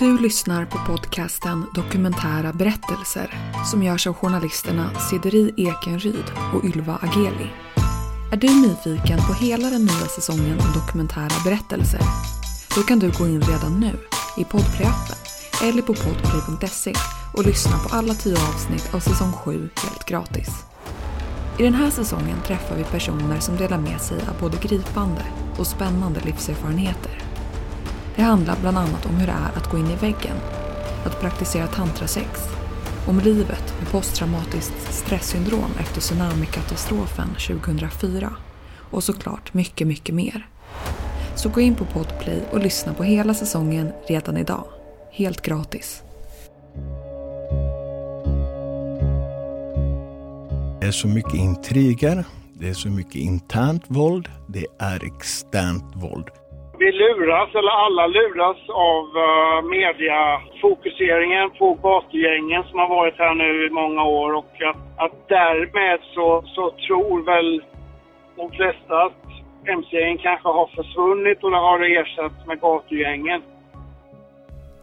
Du lyssnar på podcasten Dokumentära berättelser som görs av journalisterna Sideri Ekenryd och Ylva Ageli. Är du nyfiken på hela den nya säsongen av dokumentära berättelser? Då kan du gå in redan nu i Podplay-appen eller på podplay.se och lyssna på alla tio avsnitt av säsong 7 helt gratis. I den här säsongen träffar vi personer som delar med sig av både gripande och spännande livserfarenheter. Det handlar bland annat om hur det är att gå in i väggen, att praktisera tantrasex, om livet med posttraumatiskt stresssyndrom efter tsunamikatastrofen 2004 och såklart mycket, mycket mer. Så gå in på Podplay och lyssna på hela säsongen redan idag. Helt gratis. Det är så mycket intriger, det är så mycket internt våld, det är externt våld. Vi luras, eller alla luras, av uh, mediafokuseringen på gatugängen som har varit här nu i många år och att, att därmed så, så tror väl de flesta att mc-gängen kanske har försvunnit och det har ersatts med gatugängen.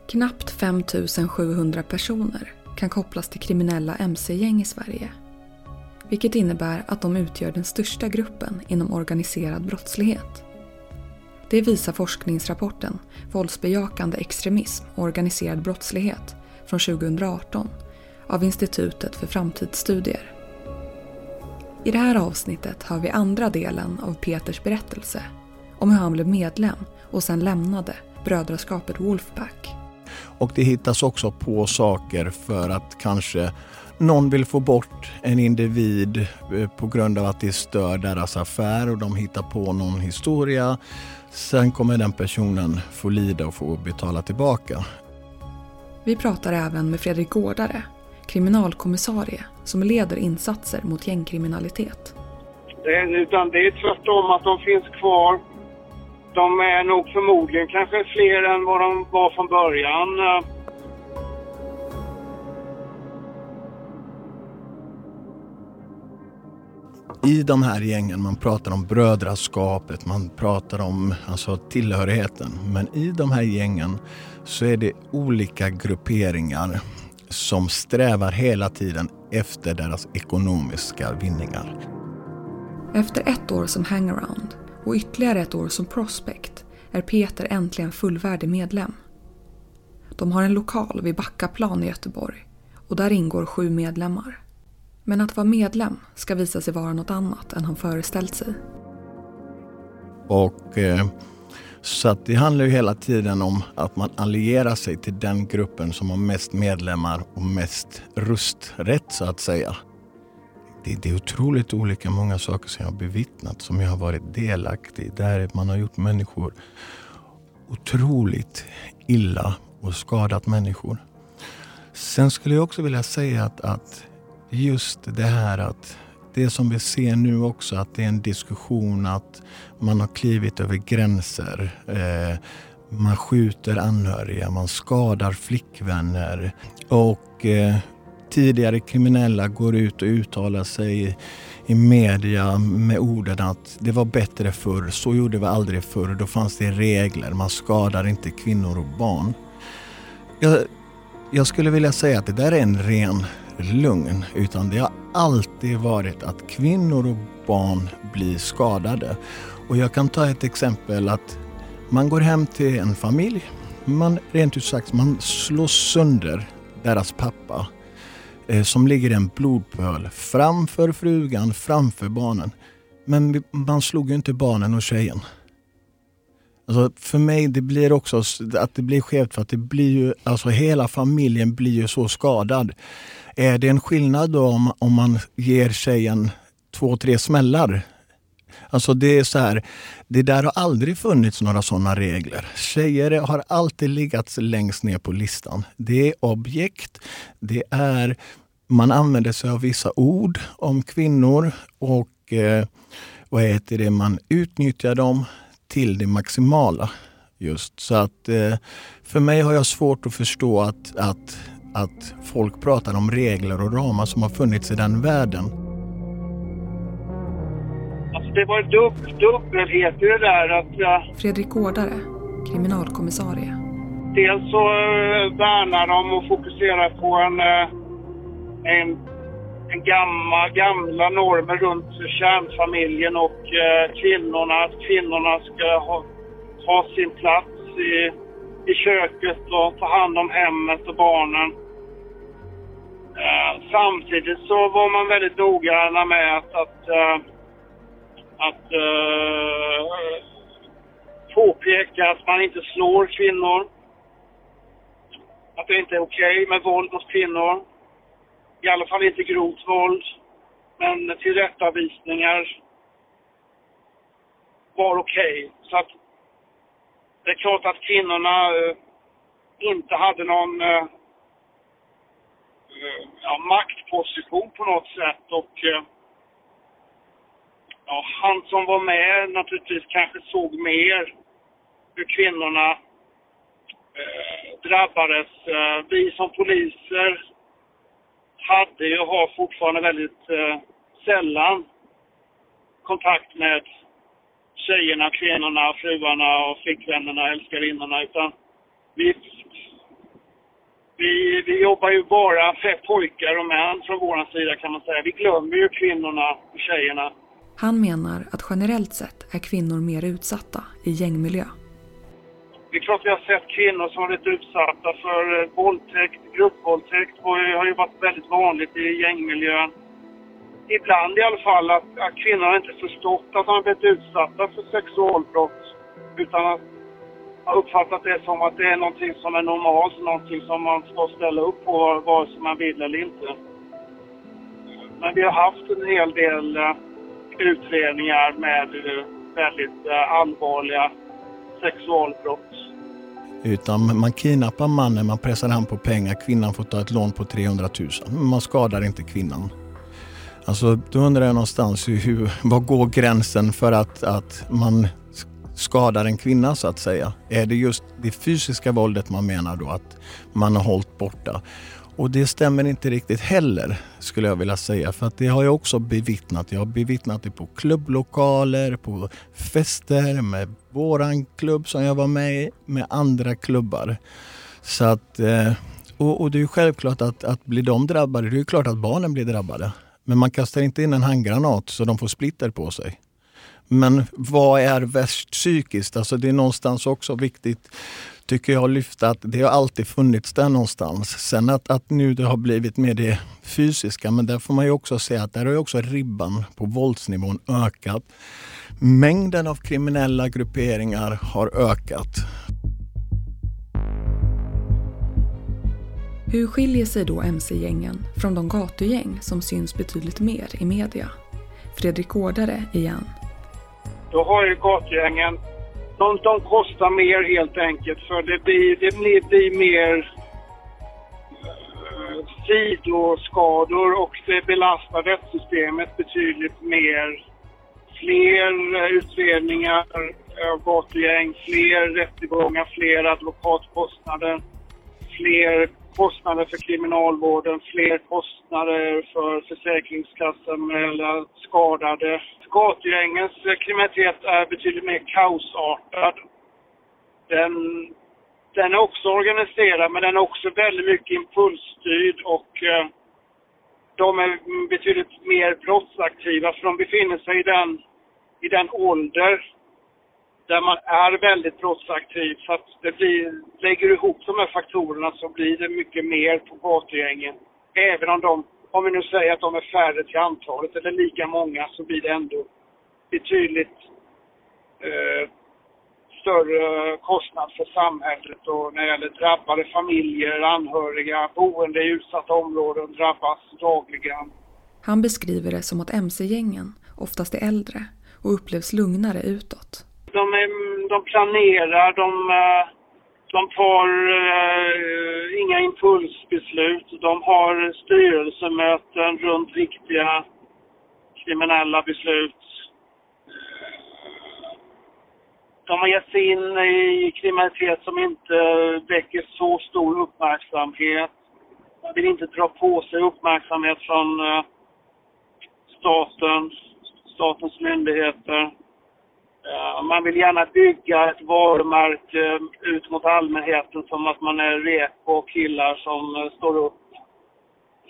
Knappt 5 700 personer kan kopplas till kriminella mc-gäng i Sverige. Vilket innebär att de utgör den största gruppen inom organiserad brottslighet. Det visar forskningsrapporten Våldsbejakande extremism och organiserad brottslighet från 2018 av Institutet för framtidsstudier. I det här avsnittet hör vi andra delen av Peters berättelse om hur han blev medlem och sen lämnade brödraskapet Wolfpack. Och det hittas också på saker för att kanske någon vill få bort en individ eh, på grund av att det stör deras affär och de hittar på någon historia. Sen kommer den personen få lida och få betala tillbaka. Vi pratar även med Fredrik Gårdare, kriminalkommissarie som leder insatser mot gängkriminalitet. Det, utan det är tvärtom att de finns kvar. De är nog förmodligen kanske fler än vad de var från början. I de här gängen, man pratar om brödraskapet, man pratar om alltså, tillhörigheten. Men i de här gängen så är det olika grupperingar som strävar hela tiden efter deras ekonomiska vinningar. Efter ett år som hangaround och ytterligare ett år som prospect är Peter äntligen fullvärdig medlem. De har en lokal vid Backaplan i Göteborg och där ingår sju medlemmar. Men att vara medlem ska visa sig vara något annat än han föreställt sig. Och eh, så att det handlar ju hela tiden om att man allierar sig till den gruppen som har mest medlemmar och mest rösträtt så att säga. Det, det är otroligt olika många saker som jag har bevittnat, som jag har varit delaktig i. Där man har gjort människor otroligt illa och skadat människor. Sen skulle jag också vilja säga att, att just det här att det som vi ser nu också, att det är en diskussion att man har klivit över gränser. Eh, man skjuter anhöriga, man skadar flickvänner och eh, tidigare kriminella går ut och uttalar sig i media med orden att det var bättre förr, så gjorde vi aldrig förr, då fanns det regler, man skadar inte kvinnor och barn. Jag, jag skulle vilja säga att det där är en ren lugn utan det har alltid varit att kvinnor och barn blir skadade. Och jag kan ta ett exempel att man går hem till en familj, man rent ut sagt man slår sönder deras pappa eh, som ligger i en blodpöl framför frugan, framför barnen. Men man slog ju inte barnen och tjejen. Alltså för mig det blir också att det blir skevt för att det blir ju, alltså hela familjen blir ju så skadad. Är det en skillnad då om, om man ger tjejen två, tre smällar? Alltså det är så här, det där har aldrig funnits några sådana regler. Tjejer har alltid legat längst ner på listan. Det är objekt, det är, man använder sig av vissa ord om kvinnor och eh, vad heter det, man utnyttjar dem till det maximala. Just så att eh, för mig har jag svårt att förstå att, att att folk pratar om regler och ramar som har funnits i den världen. Alltså det var dub dubbelhet i det där att... Ja, Fredrik Gårdare, kriminalkommissarie. dels så eh, värnar de och fokuserar på en, eh, en, en gamla, gamla normer runt kärnfamiljen och eh, kvinnorna. Att kvinnorna ska ha, ha sin plats i, i köket och ta hand om hemmet och barnen. Eh, samtidigt så var man väldigt noggranna med att, att, eh, att eh, påpeka att man inte slår kvinnor. Att det inte är okej okay med våld mot kvinnor. I alla fall inte grovt våld. Men tillrättavisningar var okej. Okay. Så att det är klart att kvinnorna eh, inte hade någon eh, eh, ja, maktposition på något sätt. Och eh, ja, han som var med naturligtvis kanske såg mer hur kvinnorna eh, drabbades. Eh, vi som poliser hade ju och har fortfarande väldigt eh, sällan kontakt med tjejerna, kvinnorna, fruarna och flickvännerna, älskarinnorna. Utan vi, vi, vi jobbar ju bara för pojkar och män från vår sida kan man säga. Vi glömmer ju kvinnorna och tjejerna. Han menar att generellt sett är kvinnor mer utsatta i gängmiljö. Det är klart vi har sett kvinnor som har blivit utsatta för eh, våldtäkt, gruppvåldtäkt har ju varit väldigt vanligt i gängmiljön. Ibland i alla fall att, att kvinnan inte förstått att de blivit utsatta för sexualbrott utan att ha uppfattat det som att det är någonting som är normalt, någonting som man ska ställa upp på vare sig man vill eller inte. Men vi har haft en hel del eh, utredningar med eh, väldigt eh, allvarliga sexualbrott. Utan man kidnappar mannen, man pressar han på pengar, kvinnan får ta ett lån på 300 000. Men man skadar inte kvinnan. Alltså, då undrar jag någonstans hur, var går gränsen för att, att man skadar en kvinna så att säga? Är det just det fysiska våldet man menar då att man har hållit borta? Och det stämmer inte riktigt heller skulle jag vilja säga. För att det har jag också bevittnat. Jag har bevittnat det på klubblokaler, på fester med våran klubb som jag var med i, med andra klubbar. Så att, eh, och, och det är självklart att, att blir de drabbade, det är klart att barnen blir drabbade. Men man kastar inte in en handgranat så de får splitter på sig. Men vad är värst psykiskt? Alltså det är någonstans också viktigt tycker jag lyfta att det har alltid funnits där någonstans. Sen att, att nu det har blivit mer det fysiska, men där får man ju också se att där har ju också ribban på våldsnivån ökat. Mängden av kriminella grupperingar har ökat. Hur skiljer sig då mc-gängen från de gatugäng som syns betydligt mer i media? Fredrik Gårdare igen. Då har ju gatugängen de, de kostar mer helt enkelt för det blir, det blir, blir mer eh, sidoskador och det belastar rättssystemet betydligt mer. Fler eh, utredningar av gatugäng, fler rättegångar, fler advokatkostnader, fler kostnader för kriminalvården, fler kostnader för Försäkringskassan eller skadade gatugängens kriminalitet är betydligt mer kaosartad. Den, den är också organiserad men den är också väldigt mycket impulsstyrd och eh, de är betydligt mer brottsaktiva för de befinner sig i den, i den ålder där man är väldigt brottsaktiv. Så att det blir, lägger du ihop de här faktorerna så blir det mycket mer på gatugängen. Även om de om vi nu säger att de är färre till antalet eller lika många så blir det ändå betydligt eh, större kostnad för samhället och när det gäller drabbade familjer, anhöriga, boende i utsatta områden drabbas dagligen. Han beskriver det som att mc-gängen oftast är äldre och upplevs lugnare utåt. De, är, de planerar, de eh, de tar eh, inga impulsbeslut. De har styrelsemöten runt viktiga kriminella beslut. De har gett sig in i kriminalitet som inte väcker så stor uppmärksamhet. De vill inte dra på sig uppmärksamhet från eh, staten, statens myndigheter. Man vill gärna bygga ett varumärke ut mot allmänheten som att man är reko killar som eh, står upp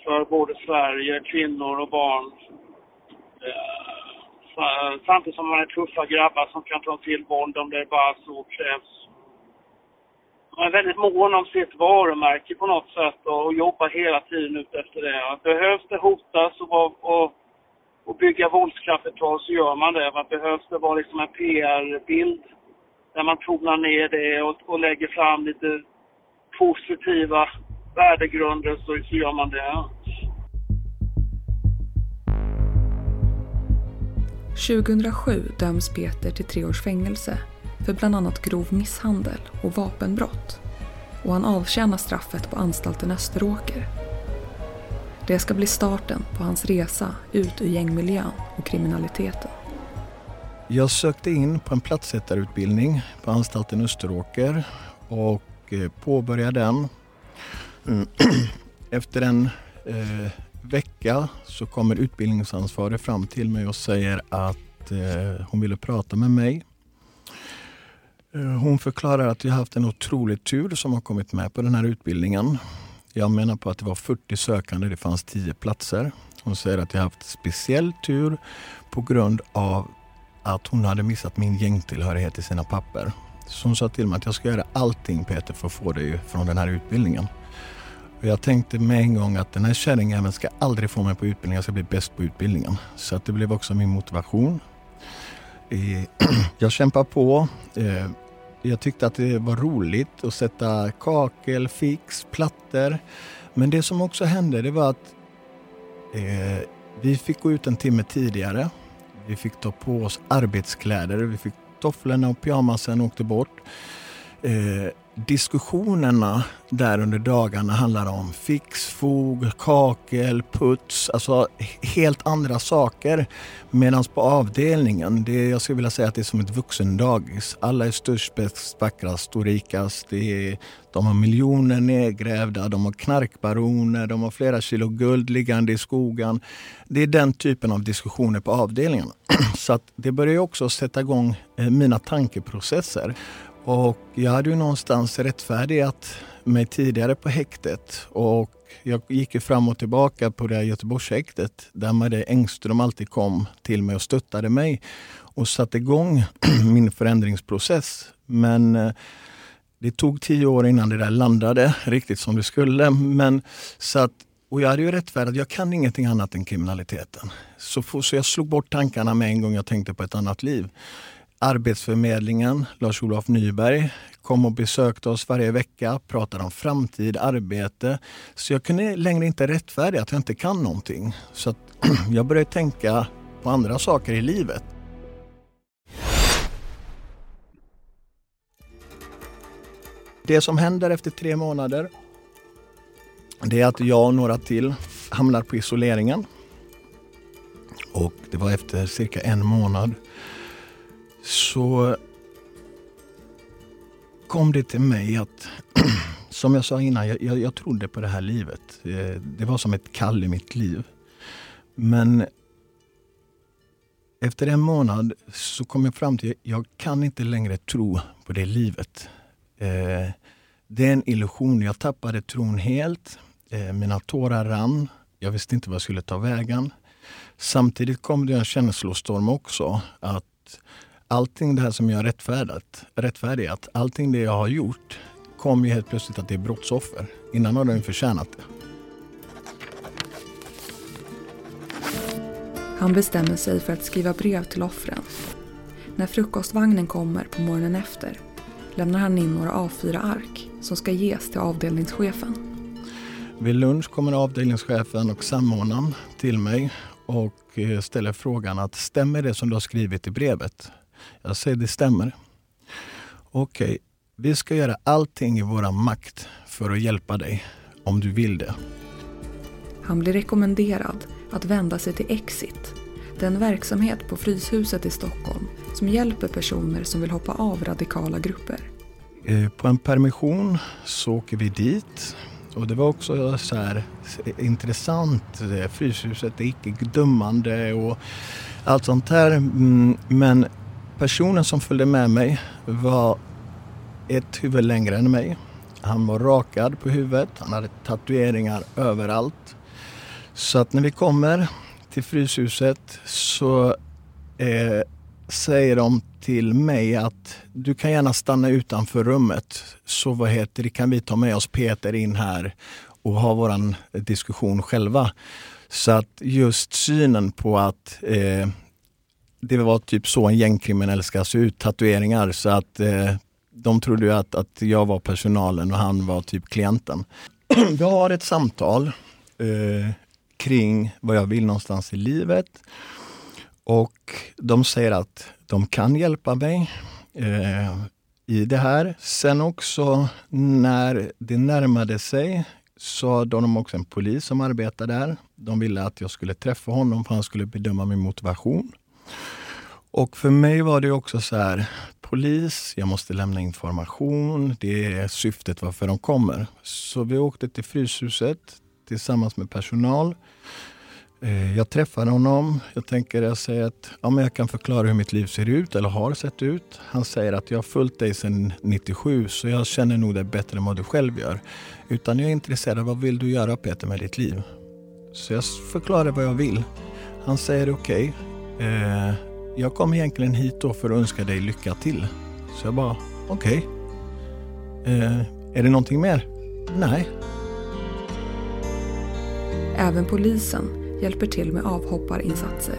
för både Sverige, kvinnor och barn. Eh, samtidigt som man är tuffa grabbar som kan ta till våld om det bara så krävs man är väldigt mån om sitt varumärke på något sätt och jobbar hela tiden ut efter det. Behövs det hotas och, och, och bygga våldskapital så gör man det. Behövs det vara liksom en PR-bild där man tonar ner det och, och lägger fram lite positiva värdegrunder så, så gör man det. 2007 döms Peter till tre års fängelse för bland annat grov misshandel och vapenbrott och han avtjänar straffet på anstalten Österåker. Det ska bli starten på hans resa ut ur gängmiljön och kriminaliteten. Jag sökte in på en platssättarutbildning på anstalten Österåker och eh, påbörjade den. Efter en eh, vecka så kommer utbildningsansvarig fram till mig och säger att eh, hon ville prata med mig eh, hon förklarar att vi haft en otrolig tur som har kommit med på den här utbildningen. Jag menar på att det var 40 sökande, det fanns 10 platser. Hon säger att jag har haft speciell tur på grund av att hon hade missat min gängtillhörighet i sina papper. Så hon sa till mig att jag ska göra allting Peter för att få dig från den här utbildningen. Och jag tänkte med en gång att den här kärringjäveln ska aldrig få mig på utbildningen, jag ska bli bäst på utbildningen. Så att det blev också min motivation. Eh, jag kämpar på. Eh, jag tyckte att det var roligt att sätta kakel, fix, plattor. Men det som också hände det var att eh, vi fick gå ut en timme tidigare. Vi fick ta på oss arbetskläder. Vi fick tofflorna och pyjamasen åkte bort. Eh, diskussionerna där under dagarna handlar om fix, fog, kakel, puts, alltså helt andra saker. Medan på avdelningen, det, jag skulle vilja säga att det är som ett vuxendagis. Alla är störst, bäst, vackrast och rikast. Det är, de har miljoner nedgrävda, de har knarkbaroner, de har flera kilo guld liggande i skogen. Det är den typen av diskussioner på avdelningen. Så att det börjar också sätta igång eh, mina tankeprocesser. Och jag hade ju någonstans rättfärdigat mig tidigare på häktet och jag gick ju fram och tillbaka på det här Göteborgshäktet där Marie Engström alltid kom till mig och stöttade mig och satte igång min förändringsprocess. Men eh, det tog tio år innan det där landade riktigt som det skulle. Men, så att, och jag hade ju rättfärdigt, jag kan ingenting annat än kriminaliteten. Så, så jag slog bort tankarna med en gång jag tänkte på ett annat liv. Arbetsförmedlingen, Lars-Olof Nyberg, kom och besökte oss varje vecka, pratade om framtid, arbete. Så jag kunde längre inte rättfärdiga att jag inte kan någonting. Så jag började tänka på andra saker i livet. Det som händer efter tre månader det är att jag och några till hamnar på isoleringen. Och det var efter cirka en månad så kom det till mig att, som jag sa innan, jag, jag, jag trodde på det här livet. Eh, det var som ett kall i mitt liv. Men efter en månad så kom jag fram till att jag kan inte längre tro på det livet. Eh, det är en illusion. Jag tappade tron helt. Eh, mina tårar rann. Jag visste inte vad jag skulle ta vägen. Samtidigt kom det en känslostorm också. Att allting det här som jag rättfärdat, rättfärdigat, allting det jag har gjort kom ju helt plötsligt att det är brottsoffer. Innan har den förtjänat det. Han bestämmer sig för att skriva brev till offren. När frukostvagnen kommer på morgonen efter lämnar han in några A4-ark som ska ges till avdelningschefen. Vid lunch kommer avdelningschefen och samordnaren till mig och eh, ställer frågan att stämmer det som du har skrivit i brevet? Jag säger det stämmer. Okej, okay. vi ska göra allting i våra makt för att hjälpa dig om du vill det. Han blir rekommenderad att vända sig till Exit, den verksamhet på Fryshuset i Stockholm som hjälper personer som vill hoppa av radikala grupper. Eh, på en permission så åker vi dit och det var också så här intressant. Fryshuset är icke dömande och allt sånt här. Mm, men personen som följde med mig var ett huvud längre än mig. Han var rakad på huvudet, han hade tatueringar överallt. Så att när vi kommer till Fryshuset så eh, säger de till mig att du kan gärna stanna utanför rummet. Så vad heter det, kan vi ta med oss Peter in här och ha våran diskussion själva. Så att just synen på att eh, det var typ så en gängkriminell ska se ut, tatueringar. Så att eh, de trodde ju att, att jag var personalen och han var typ klienten. Vi har ett samtal eh, kring vad jag vill någonstans i livet. Och de säger att de kan hjälpa mig eh, i det här. Sen också när det närmade sig så hade de också en polis som arbetar där. De ville att jag skulle träffa honom för han skulle bedöma min motivation. Och för mig var det också så här, polis, jag måste lämna information. Det är syftet varför de kommer. Så vi åkte till Fryshuset tillsammans med personal. Eh, jag träffade honom. Jag tänker jag säger att ja, men jag kan förklara hur mitt liv ser ut eller har sett ut. Han säger att jag har följt dig sedan 97 så jag känner nog dig bättre än vad du själv gör. Utan jag är intresserad av vad vill du göra Peter med ditt liv? Så jag förklarar vad jag vill. Han säger okej. Okay, eh, jag kom egentligen hit då för att önska dig lycka till. Så jag bara okej. Okay. Eh, är det någonting mer? Nej. Även polisen hjälper till med avhopparinsatser.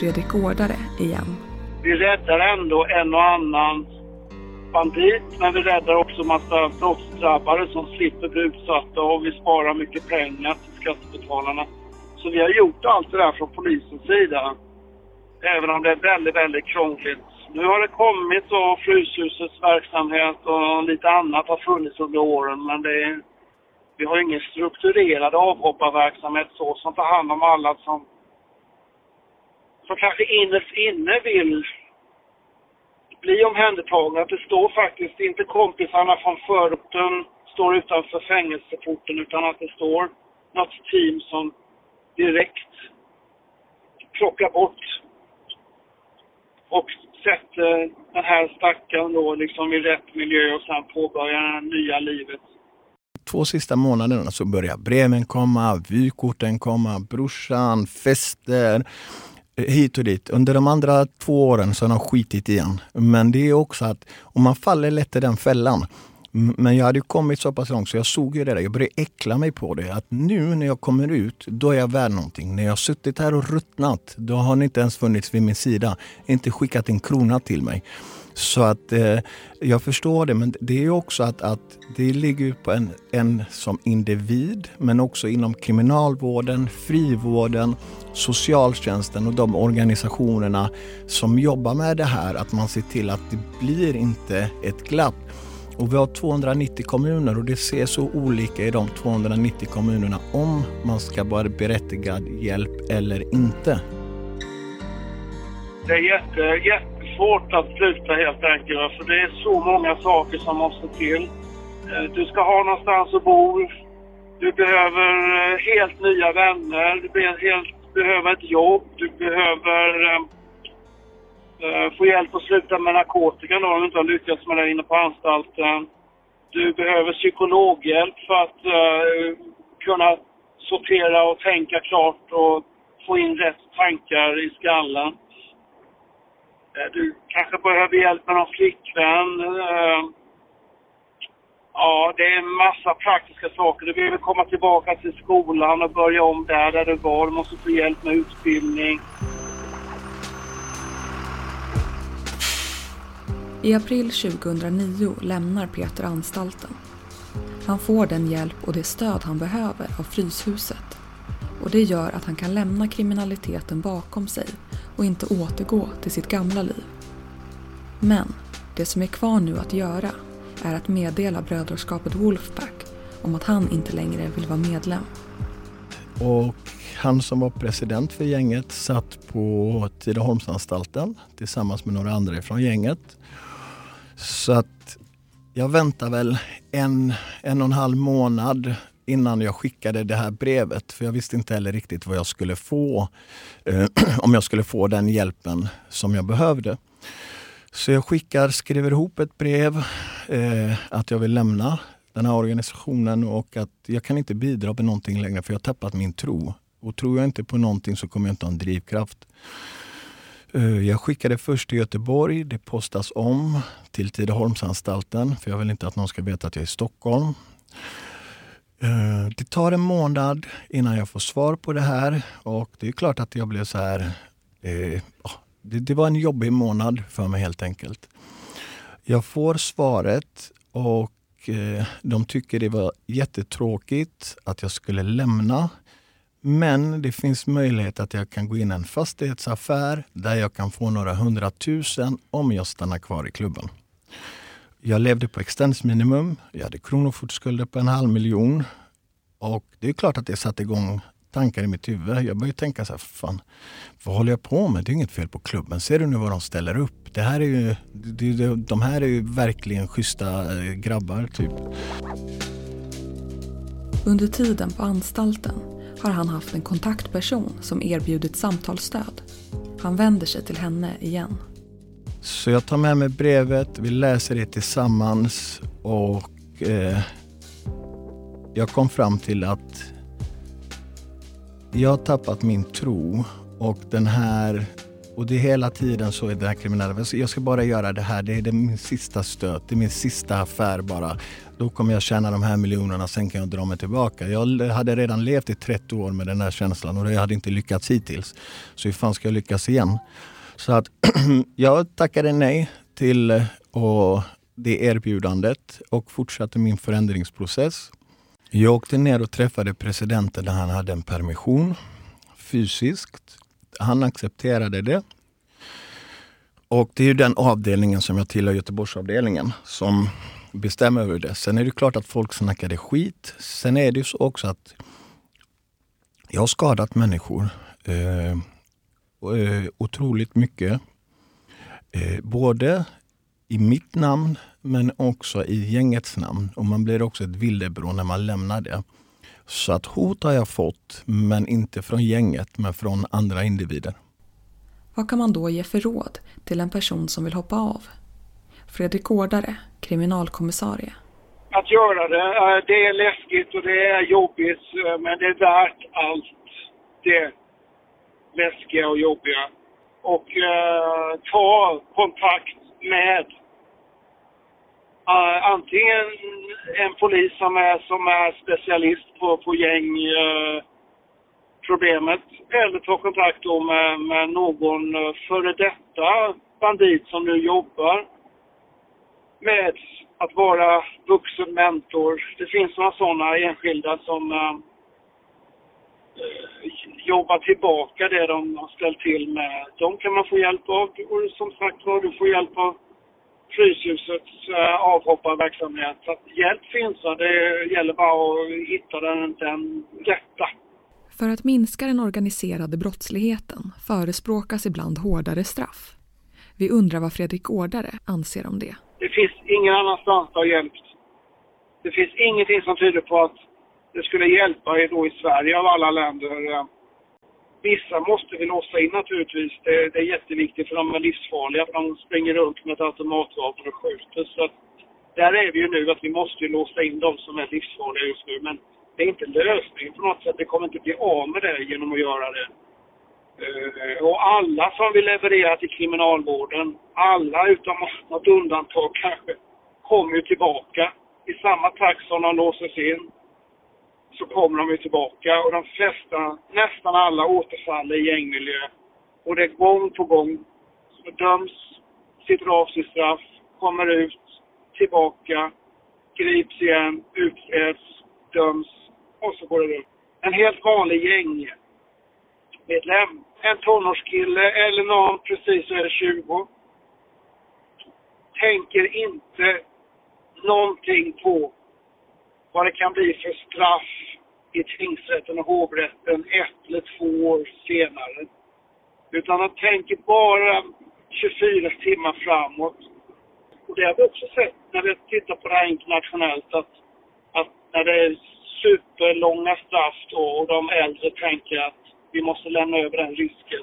Fredrik Gårdare igen. Vi räddar ändå en och annan bandit, men vi räddar också massa brottsdrabbade som slipper bli utsatta och vi sparar mycket pengar till skattebetalarna. Så vi har gjort allt det där från polisens sida. Även om det är väldigt, väldigt krångligt. Nu har det kommit då, Fryshusets verksamhet och lite annat har funnits under åren, men det är vi har ingen strukturerad avhopparverksamhet så som tar hand om alla som, som kanske innerst inne vill bli omhändertagna. Det står faktiskt inte kompisarna från förorten står utanför fängelseporten utan att det står något team som direkt plockar bort och sätter eh, den här stackaren då liksom i rätt miljö och sen påbörjar det nya livet två sista månaderna så börjar breven komma, vykorten komma, brorsan, fester eh, hit och dit. Under de andra två åren så har de skitit igen. Men det är också att, om man faller lätt i den fällan. Men jag hade kommit så pass långt så jag såg ju det där. Jag började äckla mig på det. Att nu när jag kommer ut, då är jag värd någonting. När jag har suttit här och ruttnat, då har ni inte ens funnits vid min sida. Inte skickat en krona till mig. Så att eh, jag förstår det, men det är också att, att det ligger på en, en som individ, men också inom kriminalvården, frivården, socialtjänsten och de organisationerna som jobbar med det här, att man ser till att det blir inte ett glapp. Och vi har 290 kommuner och det ser så olika i de 290 kommunerna om man ska vara berättigad hjälp eller inte. Det är jätte, jättesvårt att sluta helt enkelt. För det är så många saker som måste till. Eh, du ska ha någonstans att bo. Du behöver eh, helt nya vänner. Du behöver ett jobb. Du behöver eh, Eh, få hjälp att sluta med narkotika då, om du inte har lyckats med det inne på anstalten. Du behöver psykologhjälp för att eh, kunna sortera och tänka klart och få in rätt tankar i skallen. Eh, du kanske behöver hjälp med någon flickvän. Eh, ja, det är en massa praktiska saker. Du behöver komma tillbaka till skolan och börja om där, där du var. Du måste få hjälp med utbildning. I april 2009 lämnar Peter anstalten. Han får den hjälp och det stöd han behöver av Fryshuset. Och det gör att han kan lämna kriminaliteten bakom sig och inte återgå till sitt gamla liv. Men det som är kvar nu att göra är att meddela brödraskapet Wolfpack om att han inte längre vill vara medlem. Och han som var president för gänget satt på Tidaholmsanstalten tillsammans med några andra från gänget. Så att jag väntar väl en, en och en halv månad innan jag skickade det här brevet. För jag visste inte heller riktigt vad jag skulle få. Eh, om jag skulle få den hjälpen som jag behövde. Så jag skickar, skriver ihop ett brev eh, att jag vill lämna den här organisationen och att jag kan inte bidra med någonting längre för jag har tappat min tro. Och tror jag inte på någonting så kommer jag inte ha en drivkraft. Eh, jag skickade först till Göteborg. Det postas om till Tidaholmsanstalten för jag vill inte att någon ska veta att jag är i Stockholm. Eh, det tar en månad innan jag får svar på det här och det är klart att jag blev så här... Eh, det, det var en jobbig månad för mig helt enkelt. Jag får svaret och de tycker det var jättetråkigt att jag skulle lämna men det finns möjlighet att jag kan gå in i en fastighetsaffär där jag kan få några hundratusen om jag stannar kvar i klubben. Jag levde på existensminimum. Jag hade kronofogdeskulder på en halv miljon. Och det är klart att det satte igång tankar i mitt huvud. Jag började tänka så här, fan, vad håller jag på med? Det är inget fel på klubben. Ser du nu vad de ställer upp? Det här är ju, de här är ju verkligen schyssta eh, grabbar, typ. Under tiden på anstalten har han haft en kontaktperson som erbjudit samtalsstöd. Han vänder sig till henne igen. Så jag tar med mig brevet, vi läser det tillsammans och eh, jag kom fram till att jag har tappat min tro och den här och det är hela tiden så i den här kriminella. Jag ska bara göra det här. Det är min sista stöt. Det är min sista affär bara. Då kommer jag tjäna de här miljonerna, sen kan jag dra mig tillbaka. Jag hade redan levt i 30 år med den här känslan och jag hade inte lyckats hittills. Så hur fan ska jag lyckas igen? Så att jag tackade nej till eh, och det erbjudandet och fortsatte min förändringsprocess. Jag åkte ner och träffade presidenten när han hade en permission fysiskt. Han accepterade det. Och det är ju den avdelningen som jag tillhör, Göteborgsavdelningen, som bestämmer över det. Sen är det klart att folk snackade skit. Sen är det ju så också att jag har skadat människor eh, eh, otroligt mycket. Eh, både i mitt namn men också i gängets namn. Och man blir också ett villebråd när man lämnar det. Så att hot har jag fått, men inte från gänget, men från andra individer. Vad kan man då ge för råd till en person som vill hoppa av? Fredrik Gårdare, kriminalkommissarie. Att göra det, eh, det är läskigt och det är jobbigt, eh, men det är värt allt det läskiga och jobbiga. Och uh, ta kontakt med uh, antingen en polis som är, som är specialist på, på gängproblemet eh, uh, eller ta kontakt då med, med någon eh, före detta bandit som nu jobbar med att vara vuxen mentor. Det finns några sådana enskilda som uh, jobbar tillbaka det de har ställt till med. De kan man få hjälp av och som sagt var, du får hjälp av Fryshusets uh, avhopparverksamhet. Så att hjälp finns och det gäller bara att hitta den, den rätta. För att minska den organiserade brottsligheten förespråkas ibland hårdare straff. Vi undrar vad Fredrik Årdare anser om det. Det finns ingen annanstans det har hjälpt. Det finns ingenting som tyder på att det skulle hjälpa då i Sverige av alla länder. Vissa måste vi låsa in naturligtvis. Det, det är jätteviktigt för de är livsfarliga. För de springer runt med ett automatvapen och skjuter. Så att, där är vi ju nu att vi måste låsa in de som är livsfarliga just nu. Men det är inte lösningen på något sätt. Det kommer inte bli av med det genom att göra det. Eh, och alla som vi levererar till kriminalvården, alla utom något undantag kanske, kommer ju tillbaka i samma takt som de låses in så kommer de ju tillbaka och de flesta, nästan alla återfaller i gängmiljö. Och det är gång på gång. Så döms, sitter av sitt straff, kommer ut, tillbaka, grips igen, utreds, döms och så går det runt. En helt vanlig gängmedlem, en tonårskille eller någon precis över 20, tänker inte någonting på vad det kan bli för straff i tingsrätten och hovrätten ett eller två år senare. Utan de tänker bara 24 timmar framåt. Och det har vi också sett när vi tittar på det här internationellt att, att när det är superlånga straff då, och de äldre tänker att vi måste lämna över den risken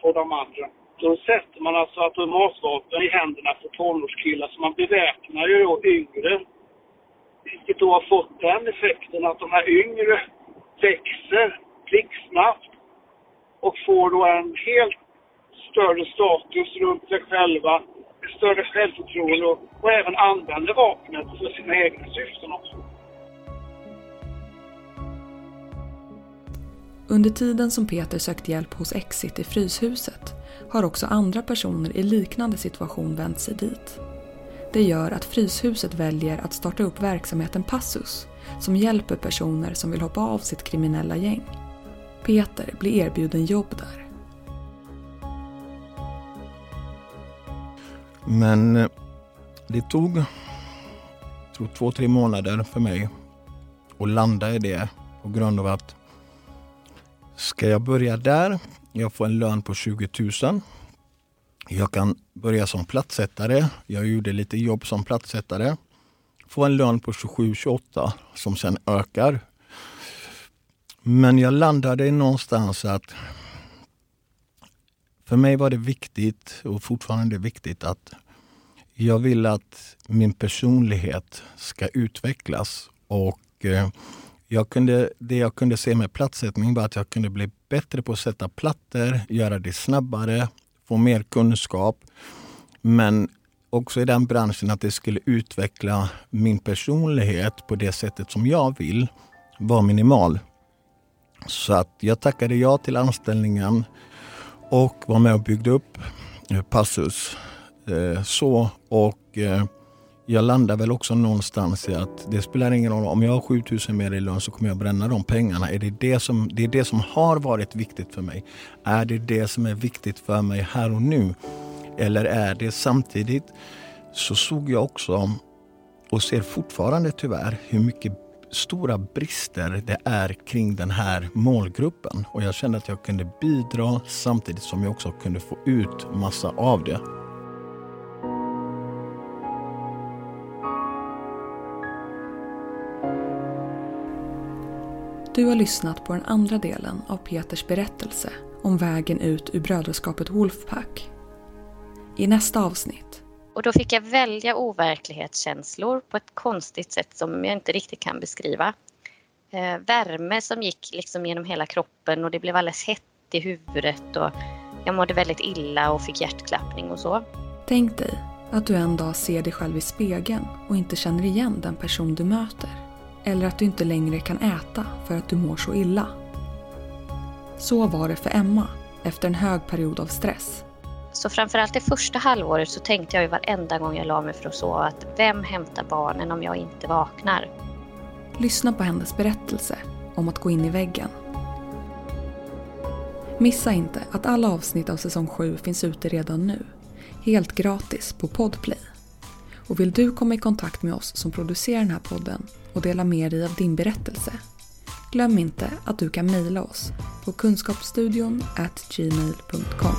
på de andra. Då sätter man alltså automatvapen i händerna på tonårskillar, så man beväpnar ju då yngre. Vilket då har fått den effekten att de här yngre växer blixtsnabbt och får då en helt större status runt sig själva, ett större självförtroende och, och även använder vapnet för sina egna syften också. Under tiden som Peter sökt hjälp hos Exit i Fryshuset har också andra personer i liknande situation vänt sig dit. Det gör att Fryshuset väljer att starta upp verksamheten Passus som hjälper personer som vill hoppa av sitt kriminella gäng. Peter blir erbjuden jobb där. Men eh, det tog tror, två, tre månader för mig att landa i det på grund av att ska jag börja där, jag får en lön på 20 000. Jag kan börja som plattsättare. Jag gjorde lite jobb som plattsättare. Få en lön på 27-28 som sen ökar. Men jag landade någonstans att för mig var det viktigt och fortfarande viktigt att jag vill att min personlighet ska utvecklas. Och eh, jag kunde, det jag kunde se med plattsättning var att jag kunde bli bättre på att sätta plattor, göra det snabbare, få mer kunskap. Men också i den branschen att det skulle utveckla min personlighet på det sättet som jag vill var minimal. Så att jag tackade ja till anställningen och var med och byggde upp eh, Passus. Eh, så och eh, jag landar väl också någonstans i att det spelar ingen roll om jag har 7000 mer i lön så kommer jag bränna de pengarna. Är det, det, som, det är det som har varit viktigt för mig. Är det det som är viktigt för mig här och nu? Eller är det samtidigt så såg jag också och ser fortfarande tyvärr hur mycket stora brister det är kring den här målgruppen. Och jag kände att jag kunde bidra samtidigt som jag också kunde få ut massa av det. Du har lyssnat på den andra delen av Peters berättelse om vägen ut ur brödraskapet Wolfpack. I nästa avsnitt och då fick jag välja overklighetskänslor på ett konstigt sätt som jag inte riktigt kan beskriva. Eh, värme som gick liksom genom hela kroppen och det blev alldeles hett i huvudet och jag mådde väldigt illa och fick hjärtklappning och så. Tänk dig att du en dag ser dig själv i spegeln och inte känner igen den person du möter. Eller att du inte längre kan äta för att du mår så illa. Så var det för Emma efter en hög period av stress så framförallt det första halvåret så tänkte jag ju varenda gång jag la mig för att sova att vem hämtar barnen om jag inte vaknar? Lyssna på hennes berättelse om att gå in i väggen. Missa inte att alla avsnitt av säsong 7 finns ute redan nu. Helt gratis på Podplay. Och vill du komma i kontakt med oss som producerar den här podden och dela med dig av din berättelse? Glöm inte att du kan mejla oss på kunskapsstudion gmail.com.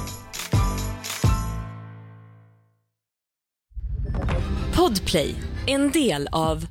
Podplay, en del av